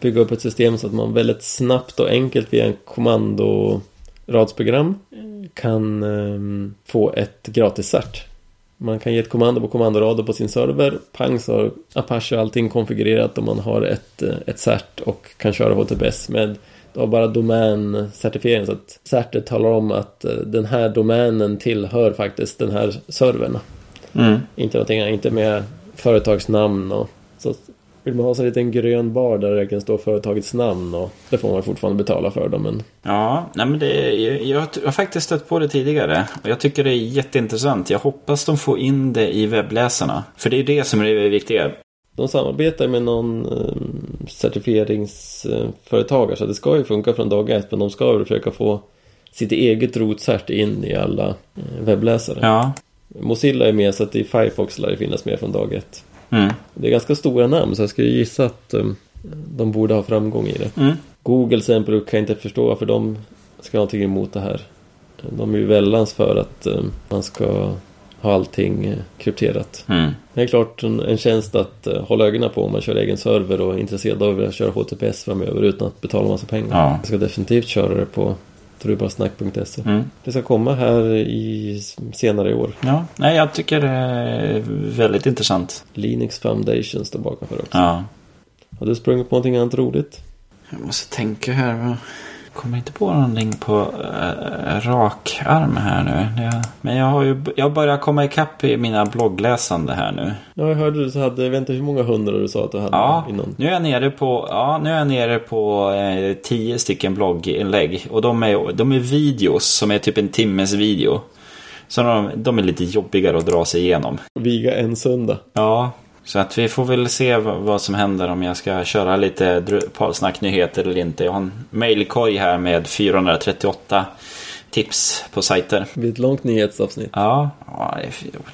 bygga upp ett system så att man väldigt snabbt och enkelt via en kommandoradsprogram kan um, få ett gratis cert. Man kan ge ett kommando på kommandoraden på sin server. Pang så har Apache allting konfigurerat och man har ett, eh, ett cert och kan köra HTTPS med du har bara domäncertifiering så att certet talar om att eh, den här domänen tillhör faktiskt den här servern. Mm. Inte någonting, inte med företagsnamn och så vill man ha en liten grön bar där det kan stå företagets namn och det får man fortfarande betala för dem. Men... Ja, nej men det, jag, jag har faktiskt stött på det tidigare och jag tycker det är jätteintressant. Jag hoppas de får in det i webbläsarna. För det är det som är det viktiga. De samarbetar med någon eh, certifieringsföretagare så det ska ju funka från dag ett men de ska väl försöka få sitt eget rotcert in i alla eh, webbläsare. Ja. Mozilla är med så att i Firefox lär det finnas med från dag ett. Mm. Det är ganska stora namn så jag skulle gissa att um, de borde ha framgång i det. Mm. Google till exempel kan jag inte förstå varför de ska ha någonting emot det här. De är ju väldans för att um, man ska ha allting uh, krypterat. Mm. Det är klart en, en tjänst att uh, hålla ögonen på om man kör egen server och är intresserad av att köra HTTPS framöver utan att betala massa pengar. Ja. Jag ska definitivt köra det på Trubarsnack.se. Mm. Det ska komma här i senare i år. Ja, nej jag tycker det är väldigt intressant. Linux Foundation står bakom för också. Ja. Har du sprungit på någonting annat roligt? Jag måste tänka här kommer inte på någonting på äh, rak arm här nu. Jag, men jag har ju jag börjar komma ikapp i mina bloggläsande här nu. Ja, jag hörde du så hade, jag vet inte hur många hundra du sa att du hade ja, innan. Nu är jag nere på, ja, nu är jag nere på eh, tio stycken blogginlägg. Och de är, de är videos som är typ en timmes video. Så de, de är lite jobbigare att dra sig igenom. Viga en söndag. Ja, Så att vi får väl se vad som händer om jag ska köra lite Drupalsnack-nyheter eller inte. Jag har en mailkorg här med 438 tips på sajter. Det blir ett långt nyhetsavsnitt. Ja,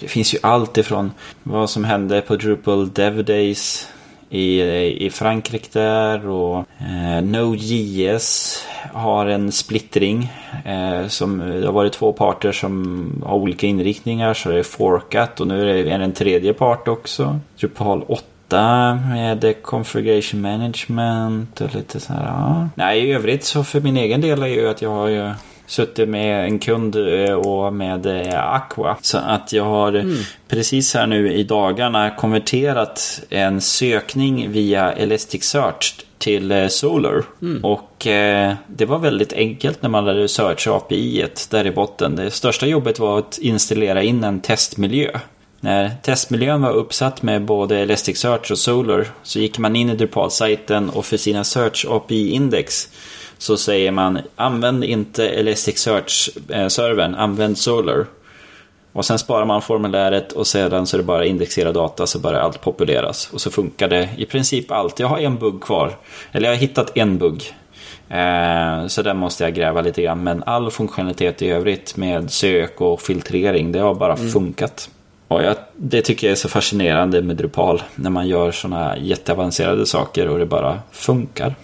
det finns ju allt ifrån vad som hände på Drupal Dev Days i, i Frankrike där och eh, Node.js har en splittring. Eh, som, det har varit två parter som har olika inriktningar så det är forkat och nu är det en tredje part också. Drupal 8 med configuration management och lite sådär. Ja. Nej, i övrigt så för min egen del är ju att jag har ju suttit med en kund eh, och med eh, Aqua. Så att jag har mm. precis här nu i dagarna konverterat en sökning via Elasticsearch till eh, Solar. Mm. Och eh, det var väldigt enkelt när man lärde searcha API där i botten. Det största jobbet var att installera in en testmiljö. När testmiljön var uppsatt med både Elasticsearch och Solar så gick man in i Drupal-sajten och för sina Search API-index så säger man använd inte Elasticsearch-servern, använd Solar. Och sen sparar man formuläret och sedan så är det bara indexera data så börjar allt populeras. Och så funkar det i princip allt. Jag har en bugg kvar. Eller jag har hittat en bugg. Eh, så där måste jag gräva lite grann. Men all funktionalitet i övrigt med sök och filtrering, det har bara mm. funkat. Och jag, det tycker jag är så fascinerande med Drupal. När man gör sådana jätteavancerade saker och det bara funkar.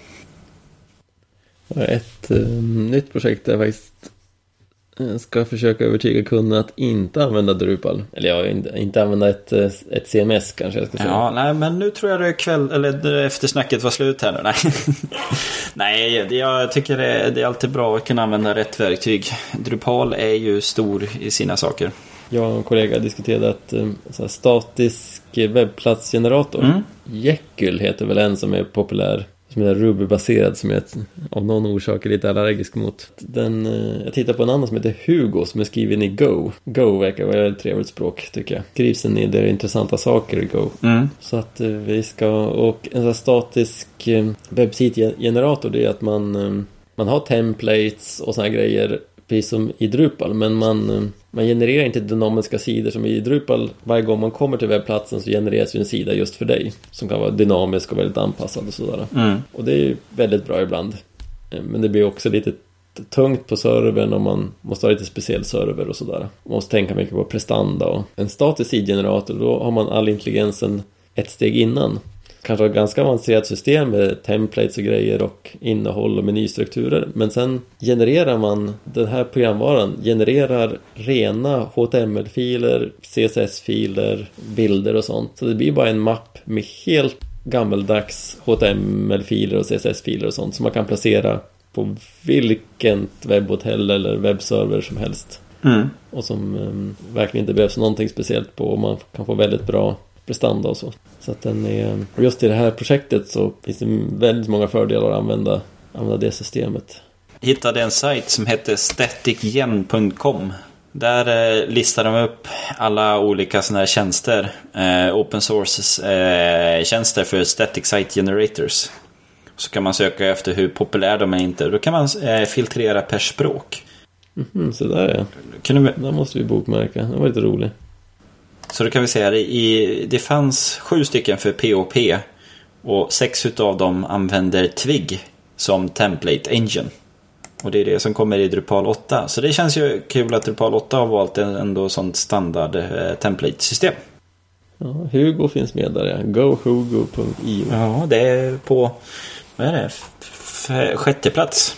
Ett um, nytt projekt där jag faktiskt eh, ska försöka övertyga kunderna att inte använda Drupal. Eller ja, inte, använda ett, eh, ett CMS kanske jag ska säga. Ja, nej, men nu tror jag det är kväll, eller eftersnacket var slut här nu. Nej, [laughs] nej jag tycker det är, det är alltid bra att kunna använda rätt verktyg. Drupal är ju stor i sina saker. Jag och en kollega diskuterade att um, statisk webbplatsgenerator, mm. Jekyll heter väl en som är populär som är Ruby-baserad som jag av någon orsak är lite allergisk mot. Den, eh, jag tittar på en annan som heter Hugo som är skriven i Go. Go verkar vara ett trevligt språk tycker jag. Skrivs en del intressanta saker i Go. Mm. Så att eh, vi ska, och en sån statisk eh, webbsitgenerator det är att man, man har templates och såna här grejer precis som i Drupal men man man genererar inte dynamiska sidor som i Drupal. Varje gång man kommer till webbplatsen så genereras ju en sida just för dig. Som kan vara dynamisk och väldigt anpassad och sådär. Mm. Och det är ju väldigt bra ibland. Eh, men det blir också lite tungt på servern om man måste ha lite speciell server och sådär. Man måste tänka mycket på prestanda och en statisk sidgenerator då har man all intelligensen ett steg innan kanske har ett ganska avancerat system med templates och grejer och innehåll och menystrukturer. Men sen genererar man, den här programvaran genererar rena HTML-filer, CSS-filer, bilder och sånt. Så det blir bara en mapp med helt gammeldags HTML-filer och CSS-filer och sånt som man kan placera på vilken webbhotell eller webbserver som helst. Mm. Och som um, verkligen inte behövs någonting speciellt på och man kan få väldigt bra prestanda och så. Så att den är, just i det här projektet så finns det väldigt många fördelar att använda, använda det systemet. Jag hittade en sajt som heter staticgen.com. Där eh, listar de upp alla olika sådana här tjänster. Eh, open source eh, för static site generators. Så kan man söka efter hur populära de är inte. Då kan man filtrera per språk. Mm så där ja. Kan du... Där måste vi bokmärka. Det var lite roligt. Så då kan vi säga att det, det fanns sju stycken för POP och sex utav dem använder Twig som template engine. Och det är det som kommer i Drupal 8. Så det känns ju kul att Drupal 8 har valt en ändå sånt standard eh, template-system. Ja, Hugo finns med där, ja. gohugo.io. Ja, det är på, vad är det, sjätte plats.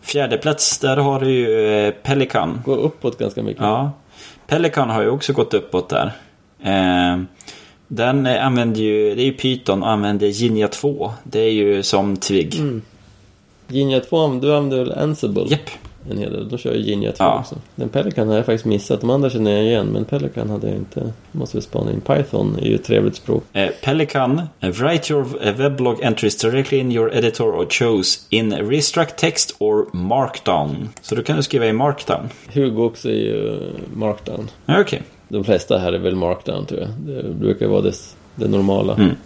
Fjärde plats, där har du ju eh, Pelikan. Går uppåt ganska mycket. Ja, Pelican har ju också gått uppåt där. Eh, den använder ju, det är ju Python och använder Jinja 2. Det är ju som Twig. Mm. Jinja 2, du använder väl Ansible? Japp en hel del. Då kör jag Jinja 2 ja. också. Den Pelican har jag faktiskt missat. De andra känner jag igen. Men Pelican hade jag inte. Måste vi spana in. Python är ju ett trevligt språk. Eh, Pelican. Uh, write your uh, weblog entries directly in your editor or chose in restruct text or markdown. Så då kan du skriva i markdown. Hugo också är ju markdown. Okej. Okay. De flesta här är väl markdown tror jag. Det brukar vara det det normala. Mm.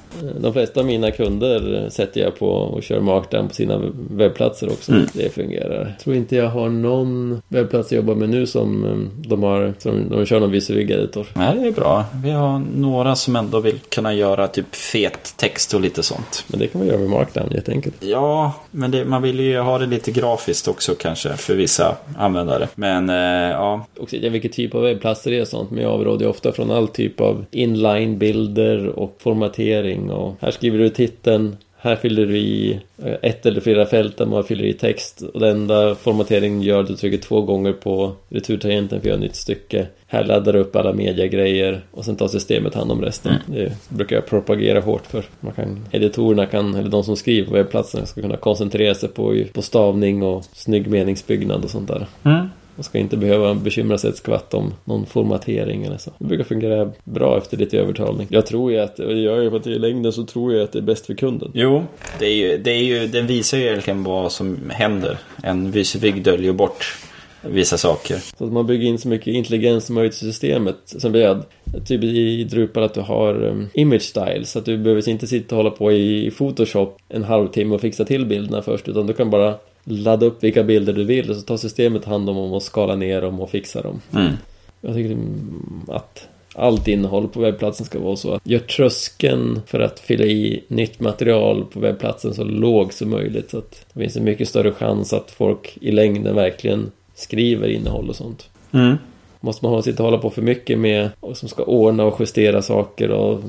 De flesta av mina kunder sätter jag på och kör markdown på sina webbplatser också. Mm. Det fungerar. Jag tror inte jag har någon webbplats jag jobbar med nu som eh, de har, som de kör någon visual editor. Nej, det är bra. Vi har några som ändå vill kunna göra typ fet text och lite sånt. Men det kan man göra med markdown jätteenkelt. Ja, men det, man vill ju ha det lite grafiskt också kanske för vissa användare. Men eh, ja, Och vilken typ av webbplatser det är och sånt. Men jag avråder ofta från all typ av inline-bilder och formatering. Och här skriver du titeln. Här fyller du i eh, ett eller flera fält där man fyller i text. Och den enda formateringen gör att du trycker två gånger på returtangenten för att göra ett nytt stycke. Här laddar du upp alla mediagrejer och sen tar systemet hand om resten. Det brukar jag propagera hårt för. Man kan, editorerna kan, eller de som skriver på webbplatserna ska kunna koncentrera sig på, på stavning och snygg meningsbyggnad och sånt där. mm. Man ska inte behöva bekymra sig ett skvatt om någon formatering eller så. Det brukar fungera bra efter lite övertalning. Jag tror ju att, och det gör jag ju att i längden så tror jag att det är bäst för kunden. Jo, det är ju, det är ju, den visar ju egentligen vad som händer. En visvig döljer bort vissa saker. Så att man bygger in så mycket intelligens som möjligt i systemet. Som vi hade, typ i Drupal att du har um, image styles. Så att du behöver inte sitta och hålla på i Photoshop en halvtimme och fixa till bilderna först. Utan du kan bara ladda upp vilka bilder du vill och så tar systemet hand om dem och skala ner dem och fixa dem. Mm. Jag tycker mm, att allt innehåll på webbplatsen ska vara så att gör tröskeln för att fylla i nytt material på webbplatsen så låg som möjligt. Så att det finns en mycket större chans att folk i längden verkligen skriver innehåll och sånt. Mm. Måste man sitta och hålla på för mycket med och som ska ordna och justera saker och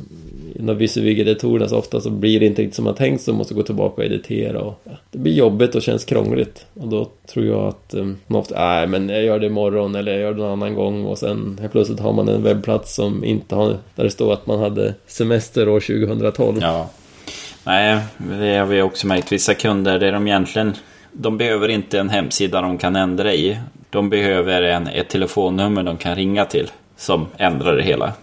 när visual så ofta så blir det inte riktigt som man tänkt så måste gå tillbaka och editera och ja, det blir jobbigt och känns krångligt och då tror jag att um, man ofta, nej men jag gör det imorgon eller jag gör det någon annan gång och sen helt plötsligt har man en webbplats som inte har, där det står att man hade semester år 2012. Ja. Nej, det har vi också märkt. Vissa kunder, det är de egentligen... De behöver inte en hemsida de kan ändra i. De behöver en, ett telefonnummer de kan ringa till som ändrar det hela.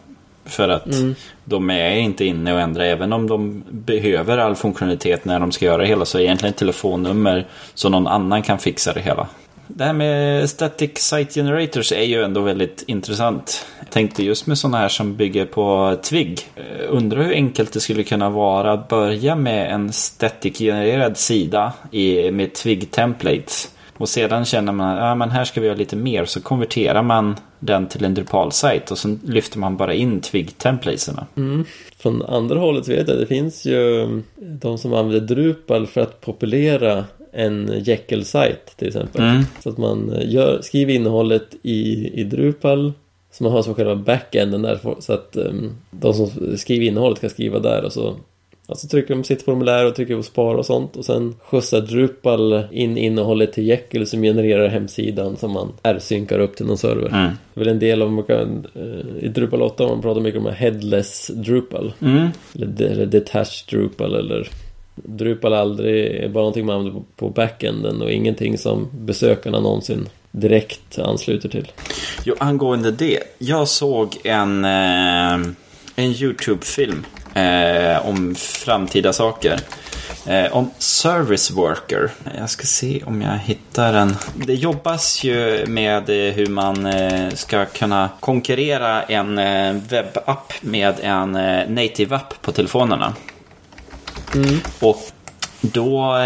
För att Mm. de är inte inne och ändrar. Även om de behöver all funktionalitet när de ska göra det hela så är det egentligen ett telefonnummer så någon annan kan fixa det hela. Det här med Static Site Generators är ju ändå väldigt intressant. Jag tänkte just med sådana här som bygger på Twig. Eh, Undrar hur enkelt det skulle kunna vara att börja med en static-genererad sida i, med Twig-templates. Och sedan känner man att ja, men här ska vi göra lite mer. Så konverterar man den till en Drupal-sajt och sen lyfter man bara in Twig-templatesarna. Mm. Från andra hållet vet jag, det finns ju de som använder Drupal för att populera en Jekyll-sajt till exempel. Mm. Så att man eh, gör, skriver innehållet i, i Drupal så man har som själva backenden där så att um, de som skriver innehållet kan skriva där och så och så trycker de sitt formulär och trycker på spara och sånt och sen skjutsar Drupal in innehållet till Jekyll som genererar hemsidan som man R-synkar upp till någon server. Mm. Det är väl en del av, man kan, eh, i Drupal 8 har man pratar mycket om headless Drupal. Mm. Eller, eller detached Drupal eller Drupal aldrig är bara någonting man använder på, på backenden och ingenting som besökarna någonsin direkt ansluter till. Jo, angående det. Jag såg en, eh, en YouTube-film eh, om framtida saker. Eh, om Service Worker. Jag ska se om jag hittar den. Det jobbas ju med hur man eh, ska kunna konkurrera en eh, webbapp med en eh, native-app på telefonerna. Och då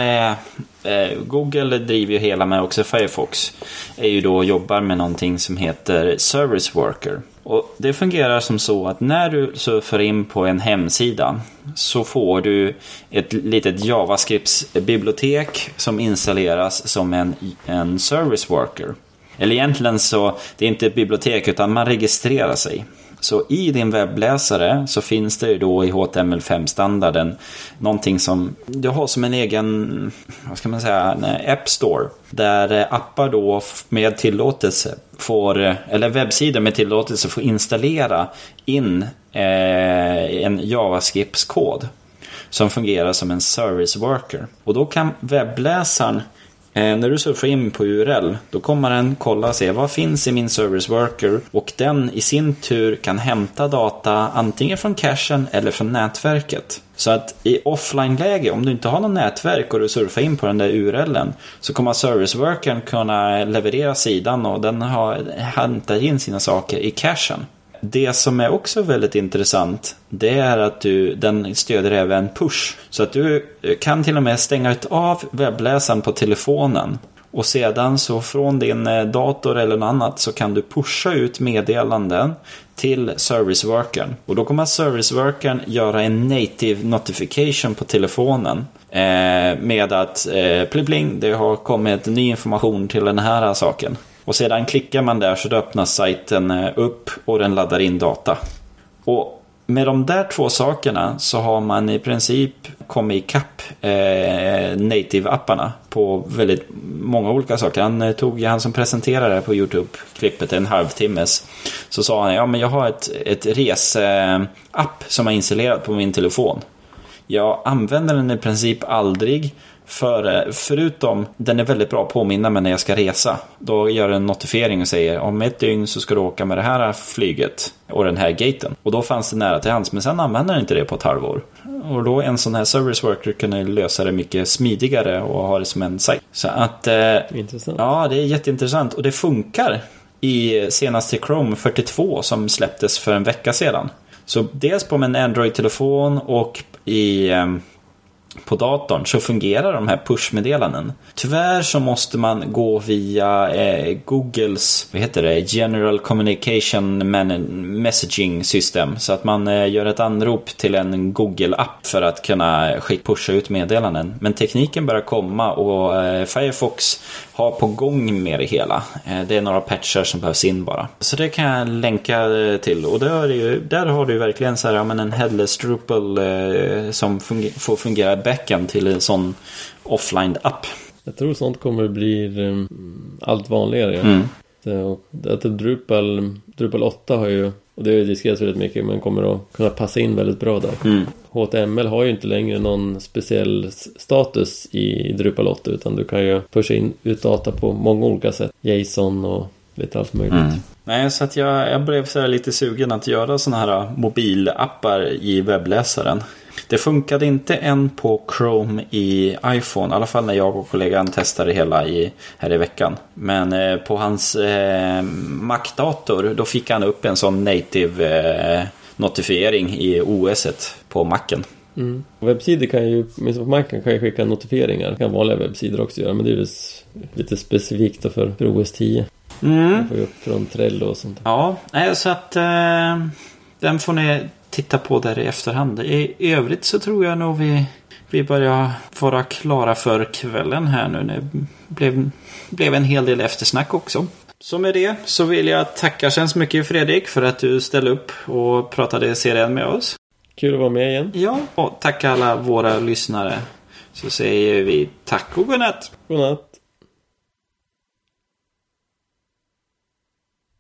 Google driver ju hela med också Firefox. Är ju då jobbar med någonting som heter Service Worker. Och det fungerar som så att när du surfar in på en hemsida så får du ett litet JavaScript-bibliotek som installeras som en, en Service Worker. Eller egentligen så, det är inte ett bibliotek utan man registrerar sig. Så i din webbläsare så finns det ju då i HTML5-standarden någonting som du har som en egen, vad ska man säga, en App Store. Där appar då med tillåtelse får, eller webbsidor med tillåtelse får installera in eh, en JavaScript-kod som fungerar som en service worker. Och då kan webbläsaren Eh, när du surfar in på URL, då kommer den kolla och se vad finns i min service worker och den i sin tur kan hämta data antingen från cachen eller från nätverket. Så att i offline-läge, om du inte har något nätverk och du surfar in på den där URLen så kommer service workern kunna leverera sidan och den har hämtat in sina saker i cachen det som är också väldigt intressant det är att du, den stödjer även push. Så att du eh, kan till och med stänga av webbläsaren på telefonen. Och sedan så från din eh, dator eller något annat så kan du pusha ut meddelanden till serviceworkern. Och då kommer serviceworkern göra en native notification på telefonen. Eh, med att eh, pling, pling, det har kommit ny information till den här saken. Och sedan klickar man där så då öppnas sajten eh, upp och den laddar in data. Och med de där två sakerna så har man i princip kommit ikapp eh, native-apparna på väldigt många olika saker. Han eh, tog, han som presenterade det på YouTube-klippet en halvtimmes. Så sa han, ja men jag har ett, ett reseapp som är installerat på min telefon. Jag använder den i princip aldrig. För, förutom, den är väldigt bra att påminna mig när jag ska resa. Då gör den en notifiering och säger om ett dygn så ska du åka med det här flyget och den här gaten. Och då fanns det nära till hands, men sen använder den inte det på ett halvår. Och då en sån här service worker kunde lösa det mycket smidigare och ha det som en sajt. Så att... Eh, Intressant. Ja, det är jätteintressant och det funkar i senaste Chrome 42 som släpptes för en vecka sedan. Så dels på en Android-telefon och i eh, på datorn så fungerar de här pushmeddelanden. Tyvärr så måste man gå via eh, Googles vad heter det, General Communication Messaging System. Så att man eh, gör ett anrop till en Google-app för att kunna pusha ut meddelanden. Men tekniken börjar komma och eh, Firefox har på gång med det hela. Eh, det är några patchar som behövs in bara. Så det kan jag länka eh, till. Och där, ju, där har du verkligen så här, ja, men en headless Drupal eh, som funger får fungera backend till en sån offline-app. Jag tror sånt kommer bli um, allt vanligare. Mm. Att Drupal, Drupal 8 har ju, och det har ju diskuterats väldigt mycket, men kommer att kunna passa in väldigt bra där. Mm. HTML har ju inte längre någon speciell status i Drupal 8 utan du kan ju pusha in ut data på många olika sätt. JSON och lite allt möjligt. Mm. Nej, så att jag, jag blev så lite sugen att göra sådana här mobilappar i webbläsaren. Det funkade inte än på Chrome i iPhone, i alla fall när jag och kollegan testade hela i, här i veckan. Men eh, på hans eh, Mac-dator, då fick han upp en sån native eh, notifiering i OS på Macen. Mm. Webbsidor kan ju, på Macen kan ju skicka notifieringar. Det kan vanliga webbsidor också göra, men det är lite specifikt för, för OS 10. Mm. Man får ju upp från Trello och sånt. Ja, så att eh, den får ni titta på där i efterhand. I övrigt så tror jag nog vi, vi börjar vara klara för kvällen här nu. Det blev, blev en hel del eftersnack också. Så med det så vill jag tacka så mycket Fredrik för att du ställde upp och pratade serien med oss. Kul att vara med igen. Ja, och tacka alla våra lyssnare. Så säger vi tack och godnatt. Godnatt.